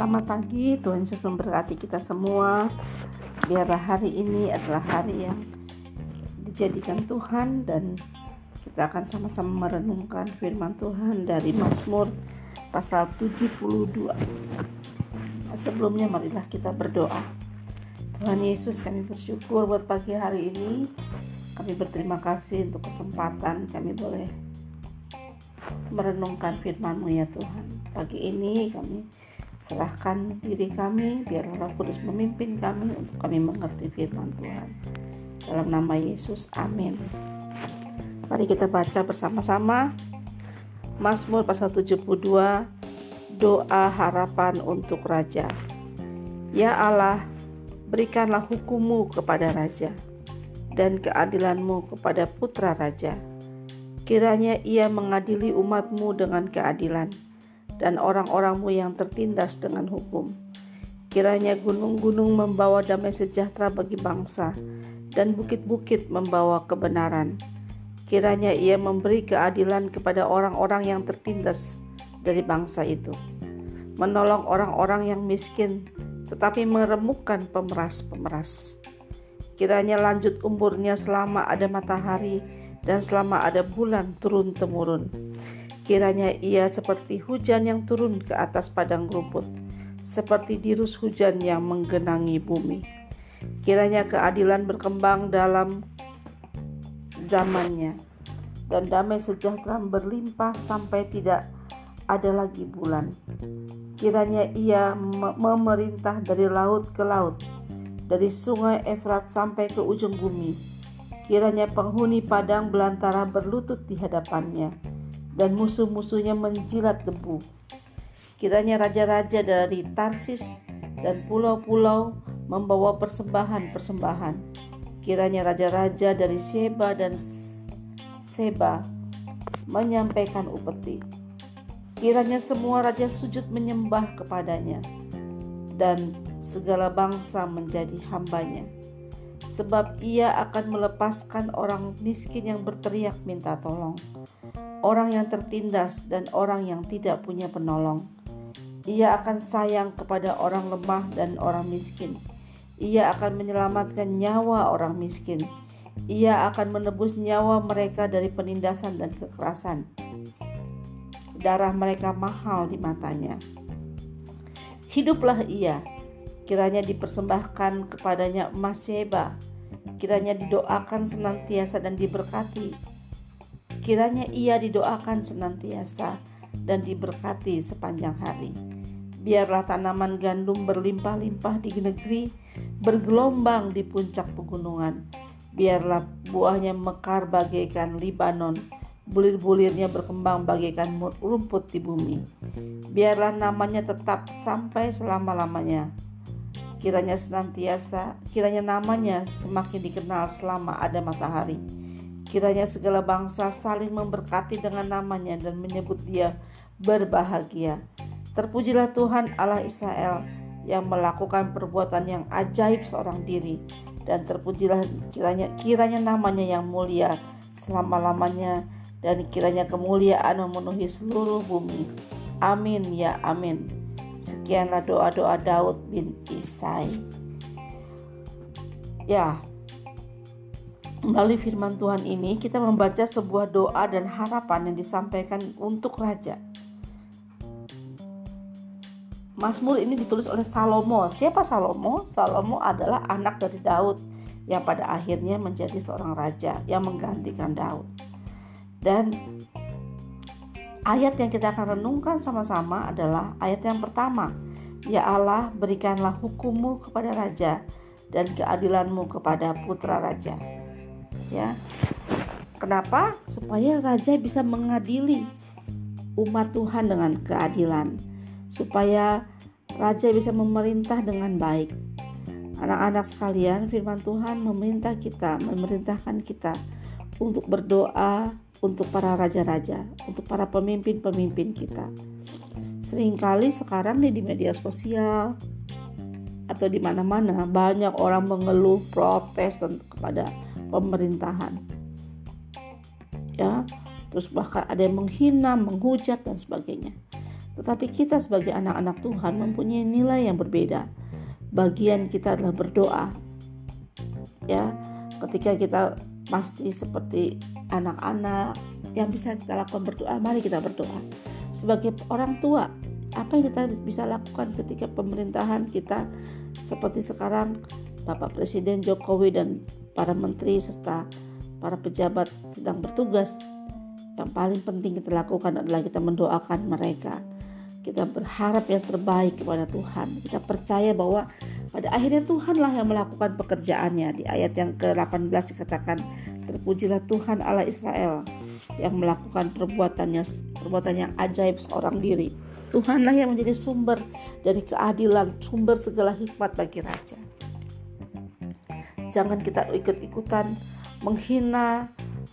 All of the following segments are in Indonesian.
Selamat pagi, Tuhan Yesus memberkati kita semua. Biarlah hari ini adalah hari yang dijadikan Tuhan dan kita akan sama-sama merenungkan firman Tuhan dari Mazmur pasal 72. Sebelumnya marilah kita berdoa. Tuhan Yesus kami bersyukur buat pagi hari ini. Kami berterima kasih untuk kesempatan kami boleh merenungkan firman-Mu ya Tuhan. Pagi ini kami Serahkan diri kami, biarlah Roh Kudus memimpin kami untuk kami mengerti firman Tuhan. Dalam nama Yesus, amin. Mari kita baca bersama-sama Mazmur pasal 72 Doa harapan untuk Raja Ya Allah, berikanlah hukummu kepada Raja dan keadilanmu kepada putra Raja. Kiranya ia mengadili umatmu dengan keadilan dan orang-orangmu yang tertindas dengan hukum. Kiranya gunung-gunung membawa damai sejahtera bagi bangsa, dan bukit-bukit membawa kebenaran. Kiranya ia memberi keadilan kepada orang-orang yang tertindas dari bangsa itu, menolong orang-orang yang miskin, tetapi meremukkan pemeras-pemeras. Kiranya lanjut umurnya selama ada matahari dan selama ada bulan turun-temurun Kiranya ia seperti hujan yang turun ke atas padang rumput, seperti dirus hujan yang menggenangi bumi. Kiranya keadilan berkembang dalam zamannya, dan damai sejahtera berlimpah sampai tidak ada lagi bulan. Kiranya ia memerintah dari laut ke laut, dari sungai Efrat sampai ke ujung bumi. Kiranya penghuni padang belantara berlutut di hadapannya dan musuh-musuhnya menjilat debu. Kiranya raja-raja dari Tarsis dan pulau-pulau membawa persembahan-persembahan. Kiranya raja-raja dari Seba dan Seba menyampaikan upeti. Kiranya semua raja sujud menyembah kepadanya dan segala bangsa menjadi hambanya. Sebab ia akan melepaskan orang miskin yang berteriak minta tolong orang yang tertindas dan orang yang tidak punya penolong. Ia akan sayang kepada orang lemah dan orang miskin. Ia akan menyelamatkan nyawa orang miskin. Ia akan menebus nyawa mereka dari penindasan dan kekerasan. Darah mereka mahal di matanya. Hiduplah ia, kiranya dipersembahkan kepadanya emas seba, kiranya didoakan senantiasa dan diberkati Kiranya ia didoakan senantiasa dan diberkati sepanjang hari. Biarlah tanaman gandum berlimpah-limpah di negeri, bergelombang di puncak pegunungan. Biarlah buahnya mekar bagaikan Libanon, bulir-bulirnya berkembang bagaikan rumput di bumi. Biarlah namanya tetap sampai selama-lamanya. Kiranya senantiasa, kiranya namanya semakin dikenal selama ada matahari Kiranya segala bangsa saling memberkati dengan namanya dan menyebut dia berbahagia. Terpujilah Tuhan Allah Israel yang melakukan perbuatan yang ajaib seorang diri dan terpujilah kiranya kiranya namanya yang mulia selama-lamanya dan kiranya kemuliaan memenuhi seluruh bumi. Amin ya amin. Sekianlah doa-doa Daud bin Isai. Ya, Melalui firman Tuhan ini, kita membaca sebuah doa dan harapan yang disampaikan untuk raja. Mazmur ini ditulis oleh Salomo. Siapa Salomo? Salomo adalah anak dari Daud yang pada akhirnya menjadi seorang raja yang menggantikan Daud. Dan ayat yang kita akan renungkan sama-sama adalah ayat yang pertama. Ya Allah, berikanlah hukummu kepada raja dan keadilanmu kepada putra raja ya. Kenapa? Supaya raja bisa mengadili umat Tuhan dengan keadilan. Supaya raja bisa memerintah dengan baik. Anak-anak sekalian firman Tuhan memerintah kita memerintahkan kita untuk berdoa untuk para raja-raja untuk para pemimpin-pemimpin kita. Seringkali sekarang nih di media sosial atau di mana-mana banyak orang mengeluh protes kepada pemerintahan ya terus bahkan ada yang menghina menghujat dan sebagainya Tetapi kita sebagai anak-anak Tuhan mempunyai nilai yang berbeda. Bagian kita adalah berdoa. Ya, ketika kita masih seperti anak-anak yang bisa kita lakukan berdoa, mari kita berdoa. Sebagai orang tua, apa yang kita bisa lakukan ketika pemerintahan kita seperti sekarang Bapak Presiden Jokowi dan para menteri serta para pejabat sedang bertugas. Yang paling penting kita lakukan adalah kita mendoakan mereka. Kita berharap yang terbaik kepada Tuhan. Kita percaya bahwa pada akhirnya Tuhanlah yang melakukan pekerjaannya. Di ayat yang ke-18 dikatakan terpujilah Tuhan Allah Israel yang melakukan perbuatannya perbuatan yang ajaib seorang diri. Tuhanlah yang menjadi sumber dari keadilan sumber segala hikmat bagi raja jangan kita ikut-ikutan menghina,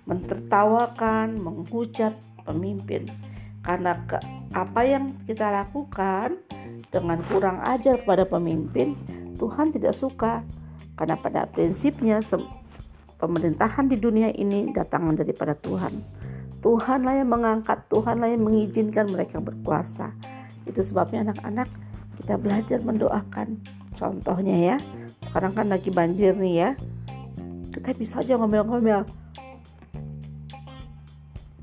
mentertawakan, menghujat pemimpin. Karena ke, apa yang kita lakukan dengan kurang ajar kepada pemimpin, Tuhan tidak suka. Karena pada prinsipnya pemerintahan di dunia ini datangan daripada Tuhan. Tuhanlah yang mengangkat, Tuhanlah yang mengizinkan mereka berkuasa. Itu sebabnya anak-anak kita belajar mendoakan. Contohnya ya, sekarang kan lagi banjir nih ya. Kita bisa aja ngomel-ngomel.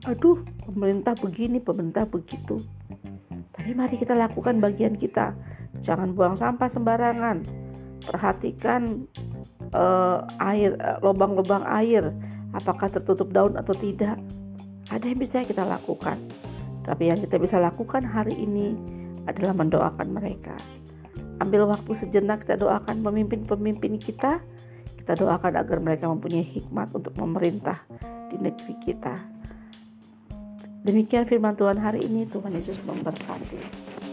Aduh pemerintah begini pemerintah begitu. Tapi mari kita lakukan bagian kita. Jangan buang sampah sembarangan. Perhatikan uh, air uh, lubang-lubang air. Apakah tertutup daun atau tidak? Ada yang bisa kita lakukan. Tapi yang kita bisa lakukan hari ini adalah mendoakan mereka ambil waktu sejenak kita doakan pemimpin-pemimpin kita. Kita doakan agar mereka mempunyai hikmat untuk memerintah di negeri kita. Demikian firman Tuhan hari ini. Tuhan Yesus memberkati